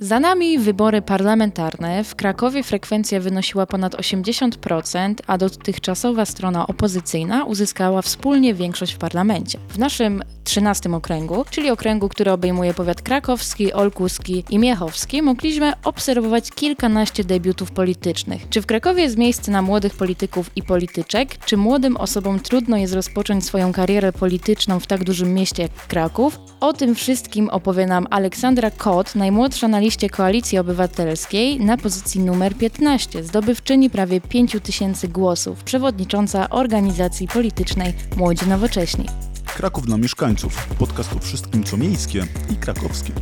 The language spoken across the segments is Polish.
Za nami wybory parlamentarne. W Krakowie frekwencja wynosiła ponad 80%, a dotychczasowa strona opozycyjna uzyskała wspólnie większość w parlamencie. W naszym 13 okręgu, czyli okręgu, który obejmuje powiat krakowski, olkuski i miechowski, mogliśmy obserwować kilkanaście debiutów politycznych. Czy w Krakowie jest miejsce na młodych polityków i polityczek? Czy młodym osobom trudno jest rozpocząć swoją karierę polityczną w tak dużym mieście jak Kraków? O tym wszystkim opowie nam Aleksandra Kot, najmłodsza na liście Koalicji Obywatelskiej na pozycji numer 15, zdobywczyni prawie 5 tysięcy głosów, przewodnicząca organizacji politycznej Młodzi Nowocześni. Kraków dla mieszkańców. Podcast o wszystkim, co miejskie i krakowskie.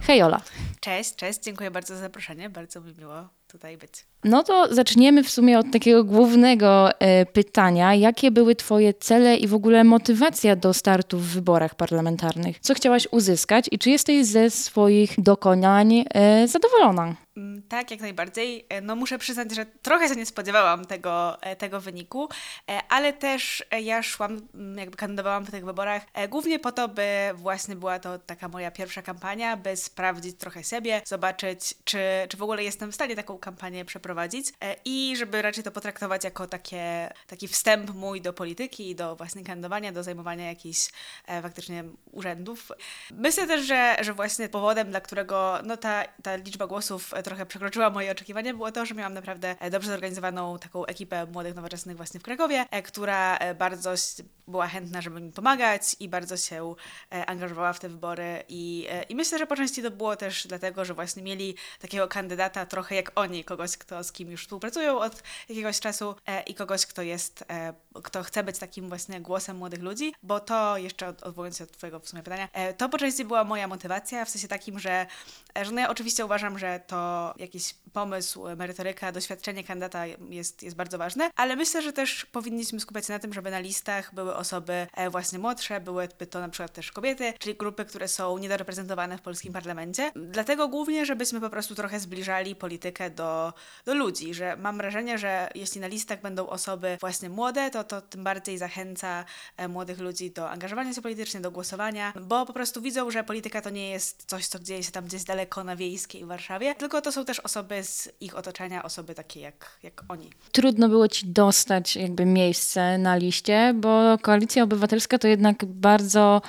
Hej Ola. Cześć, cześć, dziękuję bardzo za zaproszenie, bardzo mi miło tutaj być. No to zaczniemy w sumie od takiego głównego e, pytania. Jakie były Twoje cele i w ogóle motywacja do startu w wyborach parlamentarnych? Co chciałaś uzyskać i czy jesteś ze swoich dokonań e, zadowolona? Mm, tak, jak najbardziej. E, no muszę przyznać, że trochę się nie spodziewałam tego, e, tego wyniku, e, ale też ja szłam, mm, jakby kandydowałam w tych wyborach głównie po to, by właśnie była to taka moja pierwsza kampania, by sprawdzić trochę siebie, zobaczyć, czy, czy w ogóle jestem w stanie taką kampanię przeprowadzić i żeby raczej to potraktować jako takie, taki wstęp mój do polityki do właśnie kandydowania, do zajmowania jakichś faktycznie urzędów. Myślę też, że, że właśnie powodem, dla którego no ta, ta liczba głosów trochę przekroczyła moje oczekiwania, było to, że miałam naprawdę e, dobrze zorganizowaną taką ekipę młodych, nowoczesnych właśnie w Krakowie, e, która e, bardzo była chętna, żeby mi pomagać i bardzo się angażowała w te wybory i, i myślę, że po części to było też dlatego, że właśnie mieli takiego kandydata trochę jak oni, kogoś, kto z kim już współpracują od jakiegoś czasu i kogoś, kto jest, kto chce być takim właśnie głosem młodych ludzi, bo to jeszcze odwołując się od twojego w sumie pytania, to po części była moja motywacja, w sensie takim, że, że no ja oczywiście uważam, że to jakiś pomysł, merytoryka, doświadczenie kandydata jest, jest bardzo ważne, ale myślę, że też powinniśmy skupiać się na tym, żeby na listach były osoby e, właśnie młodsze, byłyby to na przykład też kobiety, czyli grupy, które są niedoreprezentowane w polskim parlamencie. Dlatego głównie, żebyśmy po prostu trochę zbliżali politykę do, do ludzi, że mam wrażenie, że jeśli na listach będą osoby właśnie młode, to to tym bardziej zachęca e, młodych ludzi do angażowania się politycznie, do głosowania, bo po prostu widzą, że polityka to nie jest coś, co dzieje się tam gdzieś daleko na Wiejskiej Warszawie, tylko to są też osoby z ich otoczenia, osoby takie jak, jak oni. Trudno było ci dostać jakby miejsce na liście, bo Koalicja Obywatelska to jednak bardzo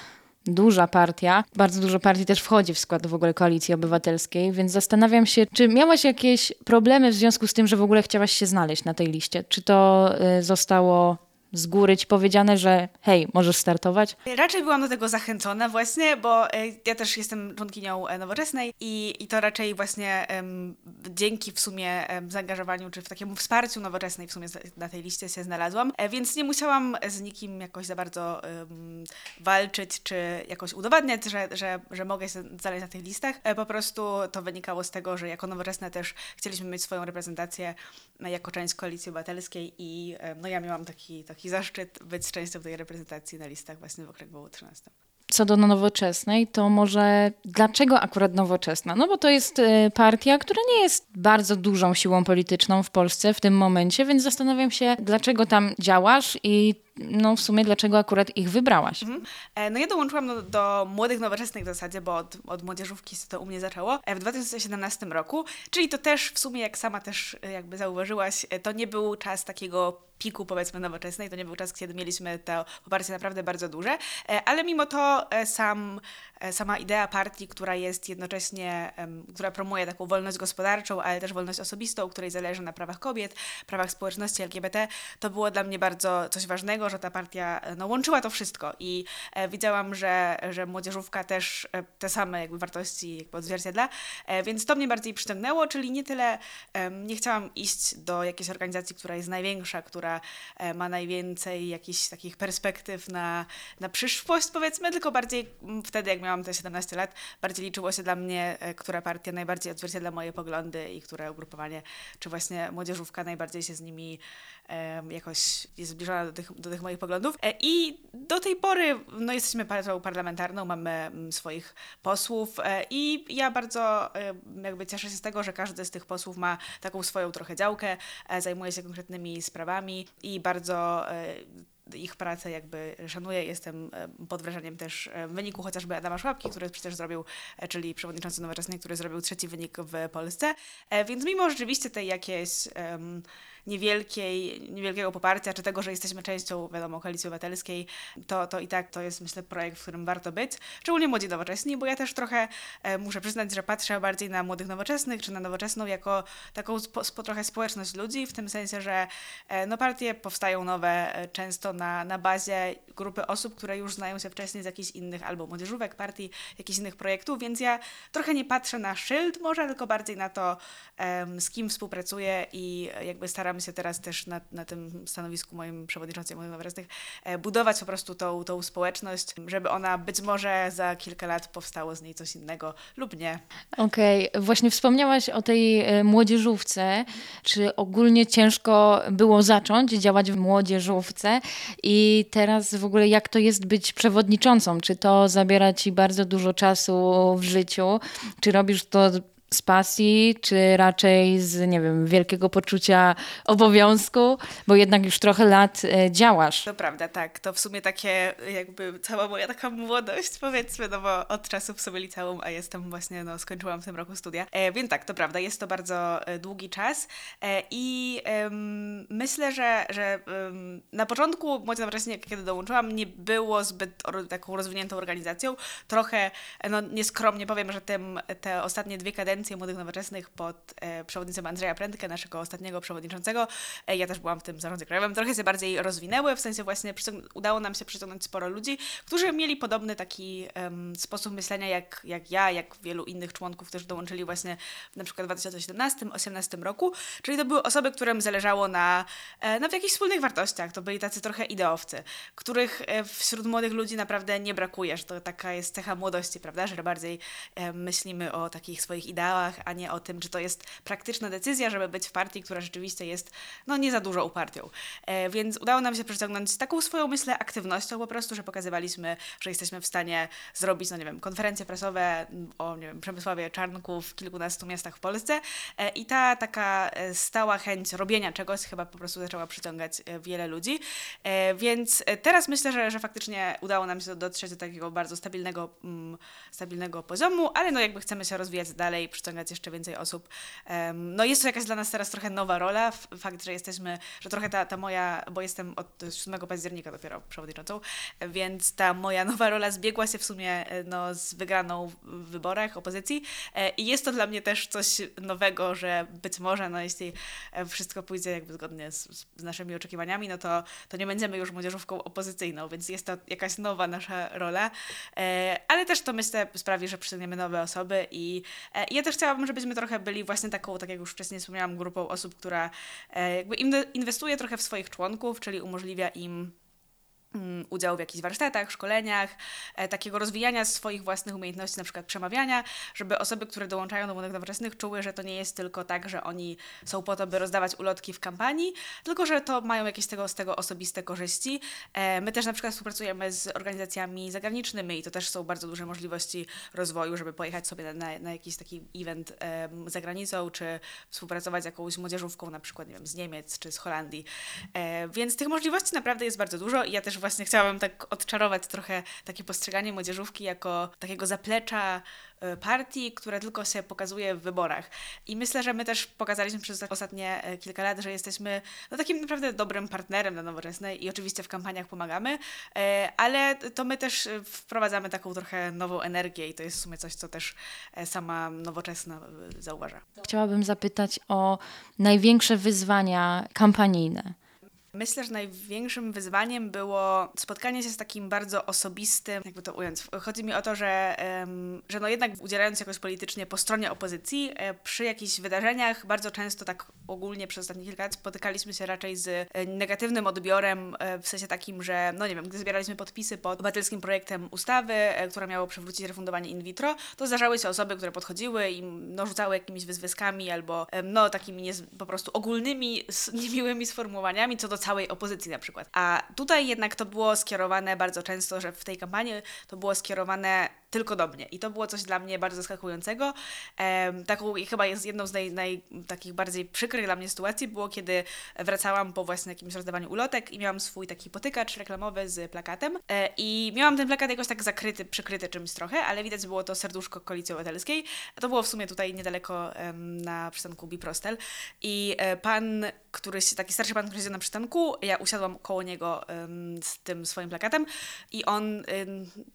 duża partia. Bardzo dużo partii też wchodzi w skład w ogóle Koalicji Obywatelskiej, więc zastanawiam się, czy miałaś jakieś problemy w związku z tym, że w ogóle chciałaś się znaleźć na tej liście? Czy to y, zostało z góry ci powiedziane, że hej, możesz startować? Raczej byłam do tego zachęcona właśnie, bo e, ja też jestem członkinią e, Nowoczesnej i, i to raczej właśnie um, dzięki w sumie um, zaangażowaniu czy w takiemu wsparciu Nowoczesnej w sumie na tej liście się znalazłam, e, więc nie musiałam z nikim jakoś za bardzo um, walczyć czy jakoś udowadniać, że, że, że mogę się znaleźć na tych listach. Po prostu to wynikało z tego, że jako Nowoczesna też chcieliśmy mieć swoją reprezentację jako część Koalicji Obywatelskiej i no ja miałam taki, taki taki zaszczyt być częścią tej reprezentacji na listach właśnie w okręgu 13 co do nowoczesnej, to może dlaczego akurat nowoczesna? No bo to jest y, partia, która nie jest bardzo dużą siłą polityczną w Polsce w tym momencie, więc zastanawiam się, dlaczego tam działasz i no w sumie dlaczego akurat ich wybrałaś? Mhm. E, no ja dołączyłam do, do, młodych nowoczesnych w zasadzie, bo od, od młodzieżówki to u mnie zaczęło e, w 2017 roku, czyli to też w sumie, jak sama też e, jakby zauważyłaś, to nie był czas takiego piku powiedzmy nowoczesnej, to nie był czas, kiedy mieliśmy to poparcie naprawdę bardzo duże, ale mimo to sam sama idea partii, która jest jednocześnie, która promuje taką wolność gospodarczą, ale też wolność osobistą, której zależy na prawach kobiet, prawach społeczności LGBT, to było dla mnie bardzo coś ważnego, że ta partia e, no, łączyła to wszystko. I e, widziałam, że, że młodzieżówka też e, te same jakby wartości jakby odzwierciedla, e, więc to mnie bardziej przyciągnęło, czyli nie tyle nie chciałam iść do jakiejś organizacji, która jest największa, która e, ma najwięcej jakichś takich perspektyw na, na przyszłość powiedzmy, tylko bardziej wtedy jak miałam te 17 lat, bardziej liczyło się dla mnie, e, która partia najbardziej odzwierciedla moje poglądy i które ugrupowanie, czy właśnie młodzieżówka najbardziej się z nimi jakoś jest zbliżona do tych, do tych moich poglądów. E, I do tej pory no, jesteśmy partią parlamentarną, mamy mm, swoich posłów e, i ja bardzo jakby cieszę się z tego, że każdy z tych posłów ma taką swoją trochę działkę, zajmuje się konkretnymi sprawami i bardzo ich pracę jakby szanuję. Jestem e, pod wrażeniem też e, wyniku chociażby Adama Szłapki, który przecież zrobił, e, czyli przewodniczący Nowoczesnej, który zrobił trzeci wynik w Polsce. Więc mimo rzeczywiście tej jakiejś em, niewielkiej, niewielkiego poparcia, czy tego, że jesteśmy częścią, wiadomo, Koalicji Obywatelskiej, to, to i tak to jest, myślę, projekt, w którym warto być. Szczególnie młodzi nowoczesni, bo ja też trochę e, muszę przyznać, że patrzę bardziej na młodych nowoczesnych, czy na nowoczesną jako taką spo, spo, trochę społeczność ludzi, w tym sensie, że e, no, partie powstają nowe e, często na, na bazie grupy osób, które już znają się wcześniej z jakichś innych albo młodzieżówek, partii, jakichś innych projektów, więc ja trochę nie patrzę na szyld może, tylko bardziej na to, z kim współpracuję i jakby staram się teraz też na, na tym stanowisku moim przewodniczącym moich nowoczesnych e, budować po prostu tą, tą społeczność, żeby ona być może za kilka lat powstało z niej coś innego lub nie. Okej, właśnie wspomniałaś o tej e, młodzieżówce. Czy ogólnie ciężko było zacząć działać w młodzieżówce i teraz w ogóle jak to jest być przewodniczącą? Czy to zabiera ci bardzo dużo czasu w życiu? Czy robisz to z pasji, czy raczej z, nie wiem, wielkiego poczucia obowiązku, bo jednak już trochę lat e, działasz. To prawda, tak. To w sumie takie jakby cała moja taka młodość, powiedzmy, no bo od czasu w sobie liceum, a jestem właśnie, no skończyłam w tym roku studia. E, więc tak, to prawda, jest to bardzo e, długi czas e, i myślę, że, że na początku Młodzi Nowoczesni, kiedy dołączyłam, nie było zbyt or, taką rozwiniętą organizacją. Trochę, e, no nieskromnie powiem, że tym, te ostatnie dwie kadencje Młodych Nowoczesnych pod e, przewodnictwem Andrzeja Prędkę, naszego ostatniego przewodniczącego, e, ja też byłam w tym zarządzie krajowym, trochę się bardziej rozwinęły, w sensie właśnie udało nam się przyciągnąć sporo ludzi, którzy mieli podobny taki em, sposób myślenia jak, jak ja, jak wielu innych członków, którzy dołączyli właśnie na przykład w 2017-2018 roku, czyli to były osoby, którym zależało na, e, na jakichś wspólnych wartościach, to byli tacy trochę ideowcy, których wśród młodych ludzi naprawdę nie brakuje, że to taka jest cecha młodości, prawda, że bardziej myślimy o takich swoich ideałach, a nie o tym, czy to jest praktyczna decyzja, żeby być w partii, która rzeczywiście jest no nie za dużo upartią. E, więc udało nam się przyciągnąć taką swoją, myślę, aktywnością po prostu, że pokazywaliśmy, że jesteśmy w stanie zrobić, no nie wiem, konferencje prasowe o, nie wiem, Przemysławie Czarnku w kilkunastu miastach w Polsce e, i ta taka e, stała chęć robienia czegoś chyba po prostu zaczęła przyciągać e, wiele ludzi. E, więc e, teraz myślę, że, że faktycznie udało nam się dotrzeć do takiego bardzo stabilnego, mm, stabilnego poziomu, ale no jakby chcemy się rozwijać dalej, przyciągać jeszcze więcej osób. No jest to jakaś dla nas teraz trochę nowa rola, fakt, że jesteśmy, że trochę ta, ta moja, bo jestem od 7 października dopiero przewodniczącą, więc ta moja nowa rola zbiegła się w sumie e, no, z wygraną w wyborach opozycji e, i jest to dla mnie też coś nowego, że być może, no jeśli e, wszystko pójdzie jakby zgodnie z, z naszymi oczekiwaniami, no to, to nie będziemy już młodzieżówką opozycyjną, więc jest to jakaś nowa nasza rola, ale też to myślę sprawi, że przyciągniemy nowe osoby i ja też chciałabym, żebyśmy trochę byli właśnie taką, tak jak już wcześniej wspomniałam, grupą osób, która e, jakby inwe- inwestuje trochę w swoich członków, czyli umożliwia im udział w jakichś warsztatach, szkoleniach, e, takiego rozwijania swoich własnych umiejętności, na przykład przemawiania, żeby osoby, które dołączają do młodych nowoczesnych, czuły, że to nie jest tylko tak, że oni są po to, by rozdawać ulotki w kampanii, tylko że to mają jakieś z tego, z tego osobiste korzyści. E, my też na przykład współpracujemy z organizacjami zagranicznymi i to też są bardzo duże możliwości rozwoju, żeby pojechać sobie na, na, jakiś taki event za granicą, czy współpracować z jakąś młodzieżówką, na przykład nie wiem, z Niemiec czy z Holandii. E, więc tych możliwości naprawdę jest bardzo dużo i ja też właśnie chciałabym tak odczarować trochę takie postrzeganie młodzieżówki jako takiego zaplecza e, partii, które tylko się pokazuje w wyborach. I myślę, że my też pokazaliśmy przez ostatnie e, kilka lat, że jesteśmy no, takim naprawdę dobrym partnerem dla Nowoczesnej i oczywiście w kampaniach pomagamy, e, ale to my też wprowadzamy taką trochę nową energię i to jest w sumie coś, co też sama Nowoczesna zauważa. Chciałabym zapytać o największe wyzwania kampanijne. Myślę, że największym wyzwaniem było spotkanie się z takim bardzo osobistym, jakby to ująć. Chodzi mi o to, że, że no jednak udzielając jakoś politycznie po stronie opozycji, e, przy jakichś wydarzeniach bardzo często tak ogólnie przez ostatnie kilka lat spotykaliśmy się raczej z e, negatywnym odbiorem, e, w sensie takim, że no nie wiem, gdy zbieraliśmy podpisy pod obywatelskim projektem ustawy, która miało przywrócić refundowanie in vitro, to zdarzały się osoby, które podchodziły i no, rzucały jakimiś wyzwieskami albo no takimi niez, po prostu ogólnymi, niemiłymi sformułowaniami co do całej opozycji na przykład. A tutaj jednak to było skierowane bardzo często, że w tej kampanii to było skierowane tylko do mnie. I to było coś dla mnie bardzo zaskakującego. Em, taką i chyba jest jedną z naj, naj, takich bardziej przykrych dla mnie sytuacji było, kiedy wracałam po właśnie jakimś rozdawaniu ulotek i miałam swój taki potykacz reklamowy z plakatem e, i miałam ten plakat jakoś tak zakryty, przykryty czymś trochę, ale widać było to serduszko Koalicji Obywatelskiej. To było w sumie tutaj niedaleko na przystanku Biprostel i e, pan, któryś, taki starszy pan, który siedział na przystanku, ja usiadłam koło niego z tym swoim plakatem i on,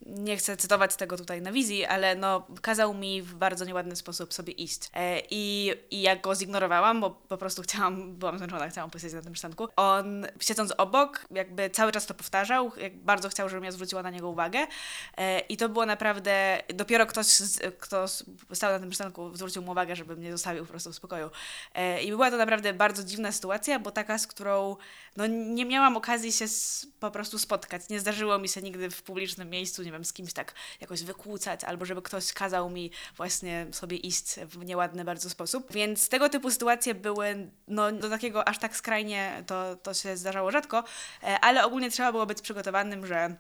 nie chcę cytować tego tutaj na wizji, ale no kazał mi w bardzo nieładny sposób sobie iść. E, i, I ja go zignorowałam, bo po prostu chciałam, byłam zmęczona, chciałam posiedzieć na tym przystanku. On siedząc obok, jakby cały czas to powtarzał, jak bardzo chciał, żebym ja zwróciła na niego uwagę e, i to było naprawdę, dopiero ktoś, kto stał na tym przystanku, zwrócił mu uwagę, żeby mnie zostawił po prostu w spokoju. E, I była to naprawdę bardzo dziwna sytuacja, bo taka, z którą no, nie miałam okazji się po prostu spotkać. Nie zdarzyło mi się nigdy w publicznym miejscu, nie wiem, z kimś tak jakoś wykłócać, albo żeby ktoś kazał mi właśnie sobie iść w nieładny bardzo sposób. Więc tego typu sytuacje były, no do takiego aż tak skrajnie to, to się zdarzało rzadko, e, ale ogólnie trzeba było być przygotowanym, że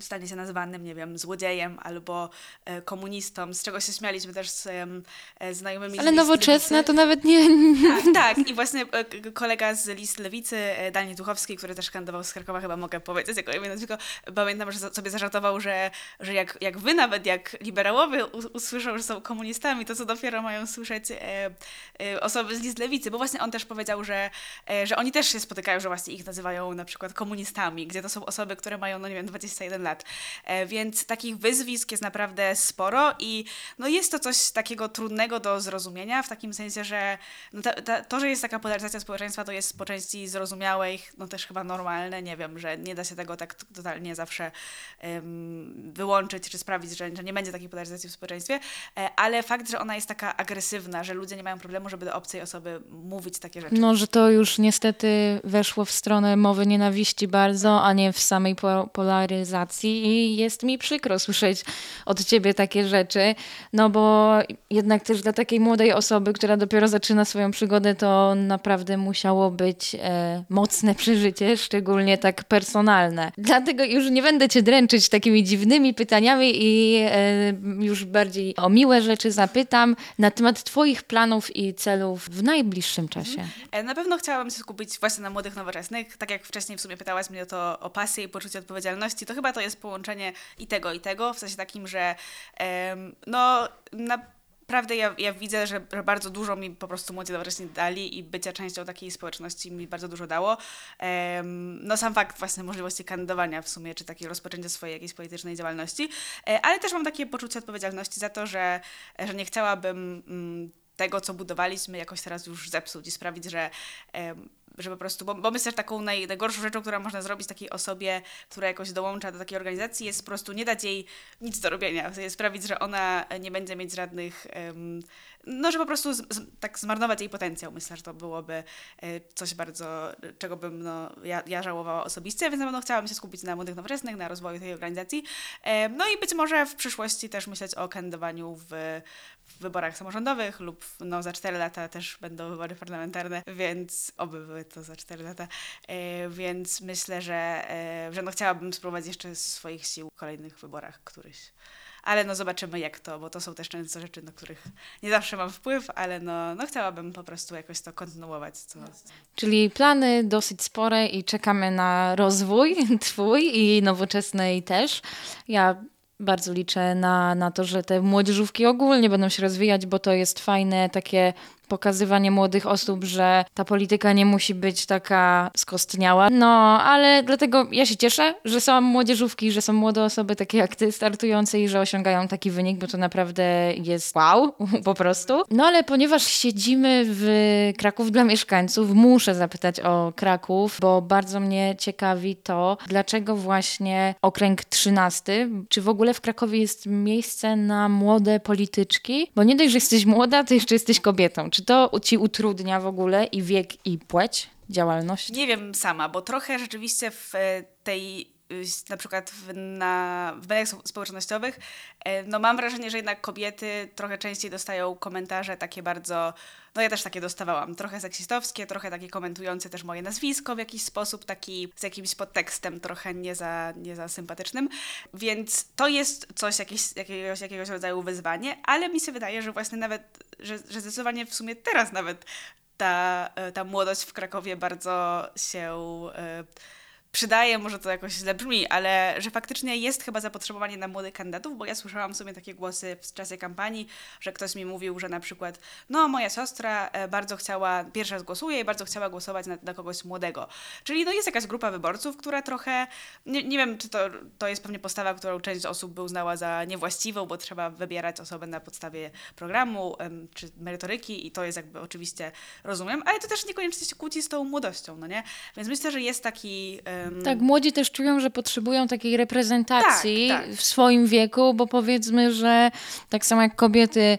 stanie się nazwanym, nie wiem, złodziejem albo e, komunistą, z czego się śmialiśmy też z e, znajomymi. Ale z nowoczesna lewicy. to nawet nie... Tak, tak. I właśnie e, kolega z list Lewicy, Daniel Duchowski, który też kandydował z Krakowa, chyba mogę powiedzieć jako imię, nazwisko, pamiętam, że so- sobie zażartował, że, że jak, jak wy nawet, jak liberałowie usłyszą, że są komunistami, to co dopiero mają słyszeć osoby z list Lewicy, bo właśnie on też powiedział, że, że oni też się spotykają, że właśnie ich nazywają na przykład komunistami, gdzie to są osoby, które mają, no nie wiem, 21 lat. E, więc takich wyzwisk jest naprawdę sporo i no jest to coś takiego trudnego do zrozumienia, w takim sensie, że no ta, ta, to, że jest taka polaryzacja społeczeństwa, to jest po części zrozumiałe i no też chyba normalne, nie wiem, że nie da się tego tak totalnie zawsze em, wyłączyć czy sprawić, że, że nie będzie takiej polaryzacji w społeczeństwie, e, ale fakt, że ona jest taka agresywna, że ludzie nie mają problemu, żeby do obcej osoby mówić takie rzeczy. No, że to już niestety weszło w stronę mowy nienawiści bardzo, a nie w samej po polaryzacji i jest mi przykro słyszeć od ciebie takie rzeczy, no bo jednak też dla takiej młodej osoby, która dopiero zaczyna swoją przygodę, to naprawdę musiało być e, mocne przeżycie, szczególnie tak personalne. Dlatego już nie będę cię dręczyć takimi dziwnymi pytaniami i e, już bardziej o miłe rzeczy zapytam na temat twoich planów i celów w najbliższym czasie. E, Na pewno chciałabym się skupić właśnie na młodych nowoczesnych. Tak jak wcześniej w sumie pytałaś mnie o to o pasję i poczucie odpowiedzialności, to chyba to jest połączenie i tego, i tego, w sensie takim, że no naprawdę ja, ja widzę, że, bardzo dużo mi po prostu młodzi nowocześni dali i bycia częścią takiej społeczności mi bardzo dużo dało. No sam fakt właśnie możliwości kandydowania w sumie, czy takiego rozpoczęcia swojej jakiejś politycznej działalności, e, ale też mam takie poczucie odpowiedzialności za to, że, że nie chciałabym mm, tego, co budowaliśmy, jakoś teraz już zepsuć i sprawić, że, że po prostu, bo, bo myślę, że taką naj, najgorszą rzeczą, która można zrobić takiej osobie, która jakoś dołącza do takiej organizacji, jest po prostu nie dać jej nic do robienia, sprawić, że ona nie będzie mieć żadnych, em, no, że po prostu z, z, tak zmarnować jej potencjał. Myślę, że to byłoby e, coś bardzo, czego bym no, ja, ja żałowała osobiście, więc na pewno chciałabym się skupić na młodych nowoczesnych, na rozwoju tej organizacji. E, No i być może w przyszłości też myśleć o kandydowaniu w, w wyborach samorządowych lub no, za 4 lata też będą wybory parlamentarne, więc oby były to za 4 lata. E, Więc myślę, że, e, że no, chciałabym spróbować jeszcze swoich sił w kolejnych wyborach któryś. Ale no zobaczymy jak to, bo to są też często rzeczy, na których nie zawsze mam wpływ, ale no, no chciałabym po prostu jakoś to kontynuować. Co... Czyli plany dosyć spore i czekamy na rozwój twój i nowoczesnej też. Ja bardzo liczę na, na to, że te młodzieżówki ogólnie będą się rozwijać, bo to jest fajne takie pokazywanie młodych osób, że ta polityka nie musi być taka skostniała. No, ale dlatego ja się cieszę, że są młodzieżówki, że są młode osoby takie jak ty startujące i że osiągają taki wynik, bo to naprawdę jest wow, po prostu. No ale ponieważ siedzimy w Kraków dla mieszkańców, muszę zapytać o Kraków, bo bardzo mnie ciekawi to, dlaczego właśnie okręg 13, czy w ogóle w Krakowie jest miejsce na młode polityczki? Bo nie dość, że jesteś młoda, to jeszcze jesteś kobietą. Czy to ci utrudnia w ogóle i wiek, i płeć, działalność? Nie wiem sama, bo trochę rzeczywiście w e, tej na przykład w, na, w mediach społecznościowych, e, no mam wrażenie, że jednak kobiety trochę częściej dostają komentarze takie bardzo, no ja też takie dostawałam, trochę seksistowskie, trochę takie komentujące też moje nazwisko w jakiś sposób, taki z jakimś podtekstem trochę nie za, nie za sympatycznym, więc to jest coś, jakieś, jakiegoś, jakiegoś rodzaju wyzwanie, ale mi się wydaje, że właśnie nawet, że, że zdecydowanie w sumie teraz nawet ta, ta młodość w Krakowie bardzo się e, przydaje, może to jakoś źle brzmi, ale że faktycznie jest chyba zapotrzebowanie na młodych kandydatów, bo ja słyszałam sobie takie głosy w czasie kampanii, że ktoś mi mówił, że na przykład, no moja siostra e, bardzo chciała, pierwsza raz głosuje i bardzo chciała głosować na, na kogoś młodego. Czyli no jest jakaś grupa wyborców, która trochę, nie, nie wiem, czy to, to jest pewnie postawa, którą część osób by uznała za niewłaściwą, bo trzeba wybierać osobę na podstawie programu czy merytoryki i to jest jakby oczywiście, rozumiem, ale to też niekoniecznie się kłóci z tą młodością, no nie? Więc myślę, że jest taki tak, młodzi też czują, że potrzebują takiej reprezentacji tak, tak. w swoim wieku, bo powiedzmy, że tak samo jak kobiety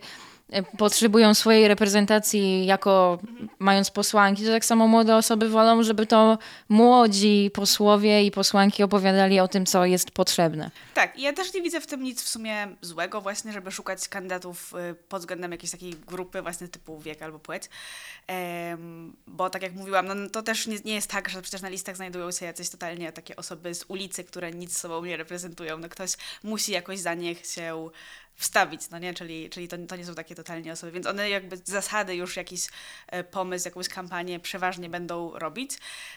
potrzebują swojej reprezentacji jako mając posłanki, to tak samo młode osoby wolą, żeby to młodzi posłowie i posłanki opowiadali o tym, co jest potrzebne. Tak, ja też nie widzę w tym nic w sumie złego właśnie, żeby szukać kandydatów y, pod względem jakiejś takiej grupy właśnie typu wiek albo płeć. Bo tak jak mówiłam, no, to też nie, nie, jest tak, że przecież na listach znajdują się jacyś totalnie takie osoby z ulicy, które nic sobą nie reprezentują. No ktoś musi jakoś za nich się wstawić, no nie? Czyli, czyli to, to nie są takie totalnie osoby, więc one jakby zasady już jakiś e, pomysł, jakąś kampanię przeważnie będą robić,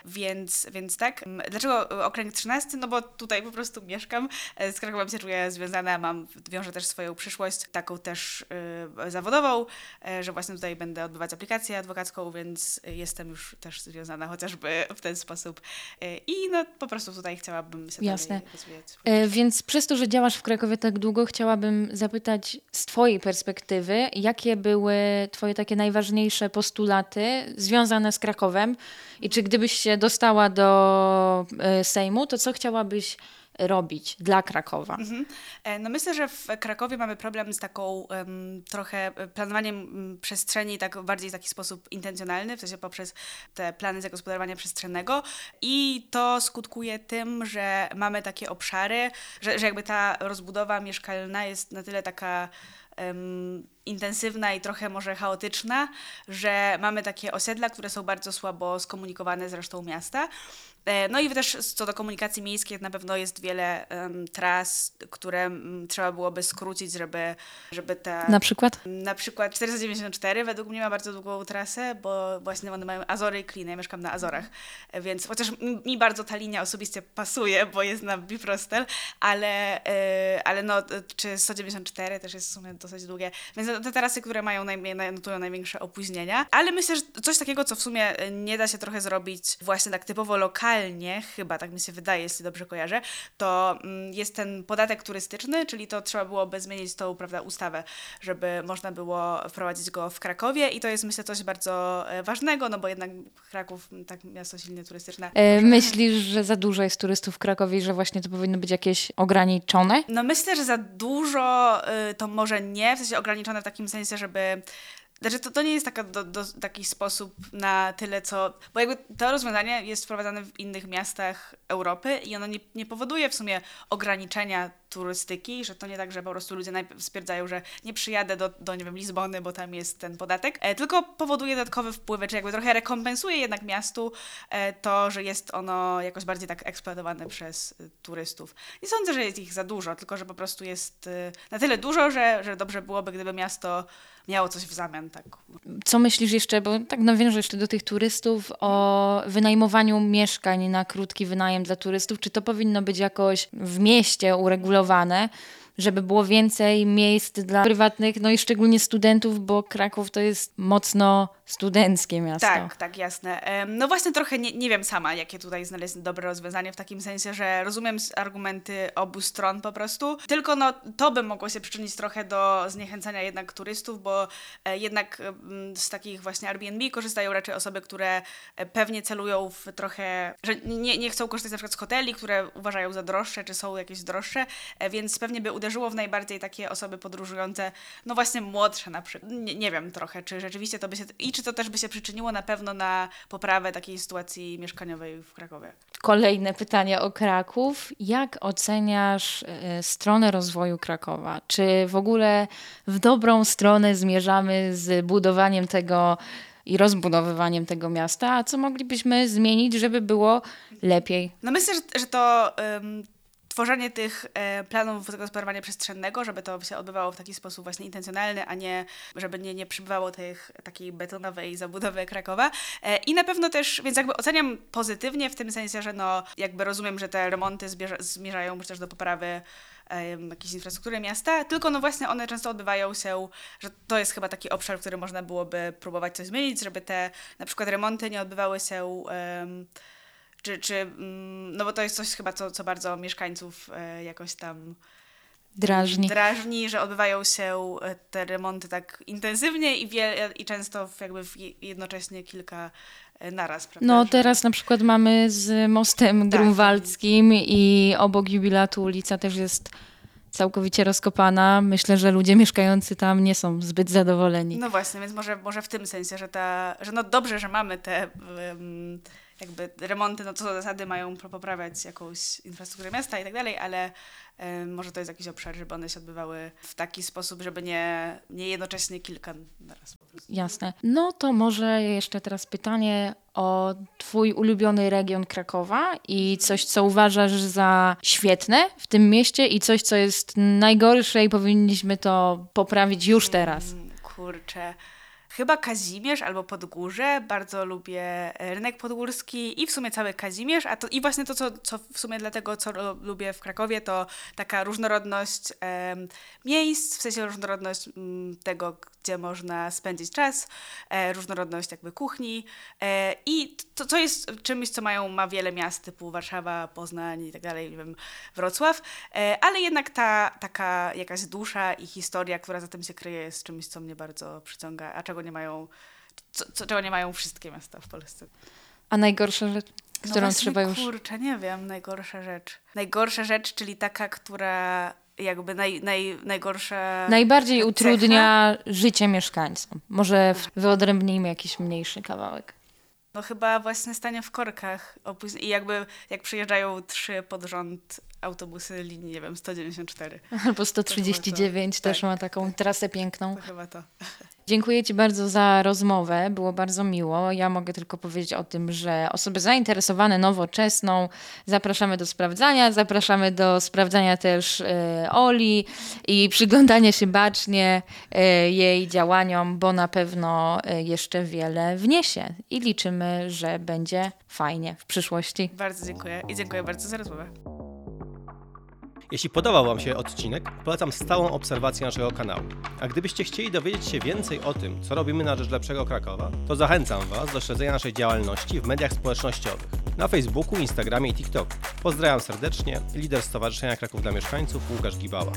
więc, więc tak. Dlaczego okręg 13? No bo tutaj po prostu mieszkam, e, z Krakowem się czuję związana, mam, wiążę też swoją przyszłość, taką też y, zawodową, że właśnie tutaj będę odbywać aplikację adwokacką, więc jestem już też związana chociażby w ten sposób i no po prostu tutaj chciałabym się Jasne. dalej rozwijać. Więc przez to, że działasz w Krakowie tak długo, chciałabym zapytać zapytać z Twojej perspektywy, jakie były Twoje takie najważniejsze postulaty związane z Krakowem i czy gdybyś się dostała do e, Sejmu, to co chciałabyś robić dla Krakowa? Mhm. E, no myślę, że w Krakowie mamy problem z taką um, trochę planowaniem przestrzeni tak bardziej w taki sposób intencjonalny, w sensie poprzez te plany zagospodarowania przestrzennego i to skutkuje tym, że mamy takie obszary, że, że jakby ta rozbudowa mieszkalna jest na tyle taka um, intensywna i trochę może chaotyczna, że mamy takie osiedla, które są bardzo słabo skomunikowane z resztą miasta. E, no i też co do komunikacji miejskiej na pewno jest wiele um, tras, które um, trzeba byłoby skrócić, żeby, żeby ta... Na przykład? Na przykład 494 według mnie ma bardzo długą trasę, bo właśnie one mają Azory i Kliny, ja mieszkam na Azorach, e, więc chociaż mi bardzo ta linia osobiście pasuje, bo jest na Bifrostel, ale, yy, ale no, czy 194 też jest w sumie dosyć długie, więc te trasy, które mają najmniej, notują największe opóźnienia, ale myślę, że coś takiego, co w sumie nie da się trochę zrobić właśnie tak typowo lokalnie, chyba tak mi się wydaje, jeśli dobrze kojarzę, to mm, jest ten podatek turystyczny, czyli to trzeba byłoby zmienić tą prawda, ustawę, żeby można było wprowadzić go w Krakowie i to jest myślę coś bardzo e, ważnego, no bo jednak Kraków, mm, tak miasto silnie turystyczne. E, myślisz, że za dużo jest turystów w Krakowie i że właśnie to powinno być jakieś ograniczone? No myślę, że za dużo y, to może nie, w sensie ograniczone w takim sensie, żeby znaczy, to, to nie jest taka do, do, taki sposób na tyle, co. Bo jakby to rozwiązanie jest wprowadzane w innych miastach Europy i ono nie, nie powoduje w sumie ograniczenia turystyki, że to nie tak, że po prostu ludzie najpierw stwierdzają, że nie przyjadę do, do nie wiem, Lizbony, bo tam jest ten podatek, e, tylko powoduje dodatkowe wpływy, czy jakby trochę rekompensuje jednak miastu e, to, że jest ono jakoś bardziej tak eksploatowane przez e, turystów. Nie sądzę, że jest ich za dużo, tylko że po prostu jest e, na tyle dużo, że, że dobrze byłoby, gdyby miasto miało coś w zamian. Tak. Co myślisz jeszcze, bo tak nawiążę jeszcze do tych turystów, o wynajmowaniu mieszkań na krótki wynajem dla turystów. Czy to powinno być jakoś w mieście uregulowane? żeby było więcej miejsc dla prywatnych, no i szczególnie studentów, bo Kraków to jest mocno studenckie miasto. Tak, tak, jasne. No właśnie trochę nie, nie wiem sama, jakie tutaj znaleźć dobre rozwiązanie, w takim sensie, że rozumiem argumenty obu stron po prostu, tylko no to by mogło się przyczynić trochę do zniechęcania jednak turystów, bo e, jednak z takich właśnie Airbnb korzystają raczej osoby, które e, pewnie celują w trochę, że nie, nie chcą korzystać na przykład z hoteli, które uważają za droższe, czy są jakieś droższe, e, więc pewnie by uderzyło w najbardziej takie osoby podróżujące, no właśnie młodsze na przykład. Nie, nie wiem trochę, czy rzeczywiście to by się... I czy to też by się przyczyniło na pewno na poprawę takiej sytuacji mieszkaniowej w Krakowie. Kolejne pytanie o Kraków. Jak oceniasz e, stronę rozwoju Krakowa? Czy w ogóle w dobrą stronę zmierzamy z budowaniem tego i rozbudowywaniem tego miasta? A co moglibyśmy zmienić, żeby było lepiej? No myślę, że, że to ym, tworzenie tych e, planów zagospodarowania przestrzennego, żeby to się odbywało w taki sposób właśnie intencjonalny, a nie, żeby nie, nie przybywało tych takiej betonowej zabudowy Krakowa. E, I na pewno też, więc jakby oceniam pozytywnie w tym sensie, że no jakby rozumiem, że te remonty zbierza- zmierzają też do poprawy jakiejś infrastruktury miasta, tylko no właśnie one często odbywają się, że to jest chyba taki obszar, w którym można byłoby próbować coś zmienić, żeby te na przykład remonty nie odbywały się em, czy, czy mm, no bo to jest coś chyba, co, co bardzo mieszkańców e, jakoś tam Drażni. drażni, że odbywają się e, te remonty tak intensywnie i, wie, i często w, jakby w je- jednocześnie kilka e, naraz, prawda? No teraz na przykład mamy z mostem Tak. grunwaldzkim i obok jubilatu ulica też jest całkowicie rozkopana. Myślę, że ludzie mieszkający tam nie są zbyt zadowoleni. No właśnie, więc może, może w tym sensie, że ta, że no dobrze, że mamy te em, jakby remonty, no co do zasady mają poprawiać jakąś infrastrukturę miasta i tak dalej, ale em, może to jest jakiś obszar, żeby one się odbywały w taki sposób, żeby nie, nie jednocześnie kilka naraz. Jasne. No to może jeszcze teraz pytanie o Twój ulubiony region Krakowa i coś, co uważasz za świetne w tym mieście i coś, co jest najgorsze i powinniśmy to poprawić już teraz. Mm, Kurczę. Chyba Kazimierz albo Podgórze. Bardzo lubię e, rynek podgórski i w sumie cały Kazimierz. A to, I właśnie to, co, co w sumie dlatego, co lu- lubię w Krakowie, to taka różnorodność em, miejsc, w sensie różnorodność mm, tego, gdzie można spędzić czas, e, różnorodność jakby kuchni e, i to, co jest czymś, co mają, ma wiele miast typu Warszawa, Poznań i tak dalej, nie wiem, Wrocław, e, ale jednak ta taka jakaś dusza i historia, która za tym się kryje, jest czymś, co mnie bardzo przyciąga, a czego nie mają, co, co, czego nie mają wszystkie miasta w Polsce. A najgorsza rzecz, No którą właśnie, trzeba już... Kurczę, nie wiem, najgorsza rzecz. Najgorsza rzecz, czyli taka, która jakby naj, naj, najgorsza... Najbardziej cecha? utrudnia życie mieszkańcom. Może wyodrębnijmy jakiś mniejszy kawałek. No chyba właśnie stanie w korkach. I jakby jak przyjeżdżają trzy pod rząd autobusy linii, nie wiem, 194. Albo 139 też Tak, ma taką trasę piękną. To chyba to. Dziękuję Ci bardzo za rozmowę. Było bardzo miło. Ja mogę tylko powiedzieć o tym, że osoby zainteresowane nowoczesną zapraszamy do sprawdzania. Zapraszamy do sprawdzania też e, Oli i przyglądania się bacznie e, jej działaniom, bo na pewno e, jeszcze wiele wniesie i liczymy, że będzie fajnie w przyszłości. Bardzo dziękuję i dziękuję bardzo za rozmowę. Jeśli podobał Wam się odcinek, polecam stałą obserwację naszego kanału. A gdybyście chcieli dowiedzieć się więcej o tym, co robimy na rzecz lepszego Krakowa, to zachęcam Was do śledzenia naszej działalności w mediach społecznościowych na Facebooku, Instagramie i TikToku. Pozdrawiam serdecznie, lider Stowarzyszenia Kraków dla Mieszkańców Łukasz Gibała.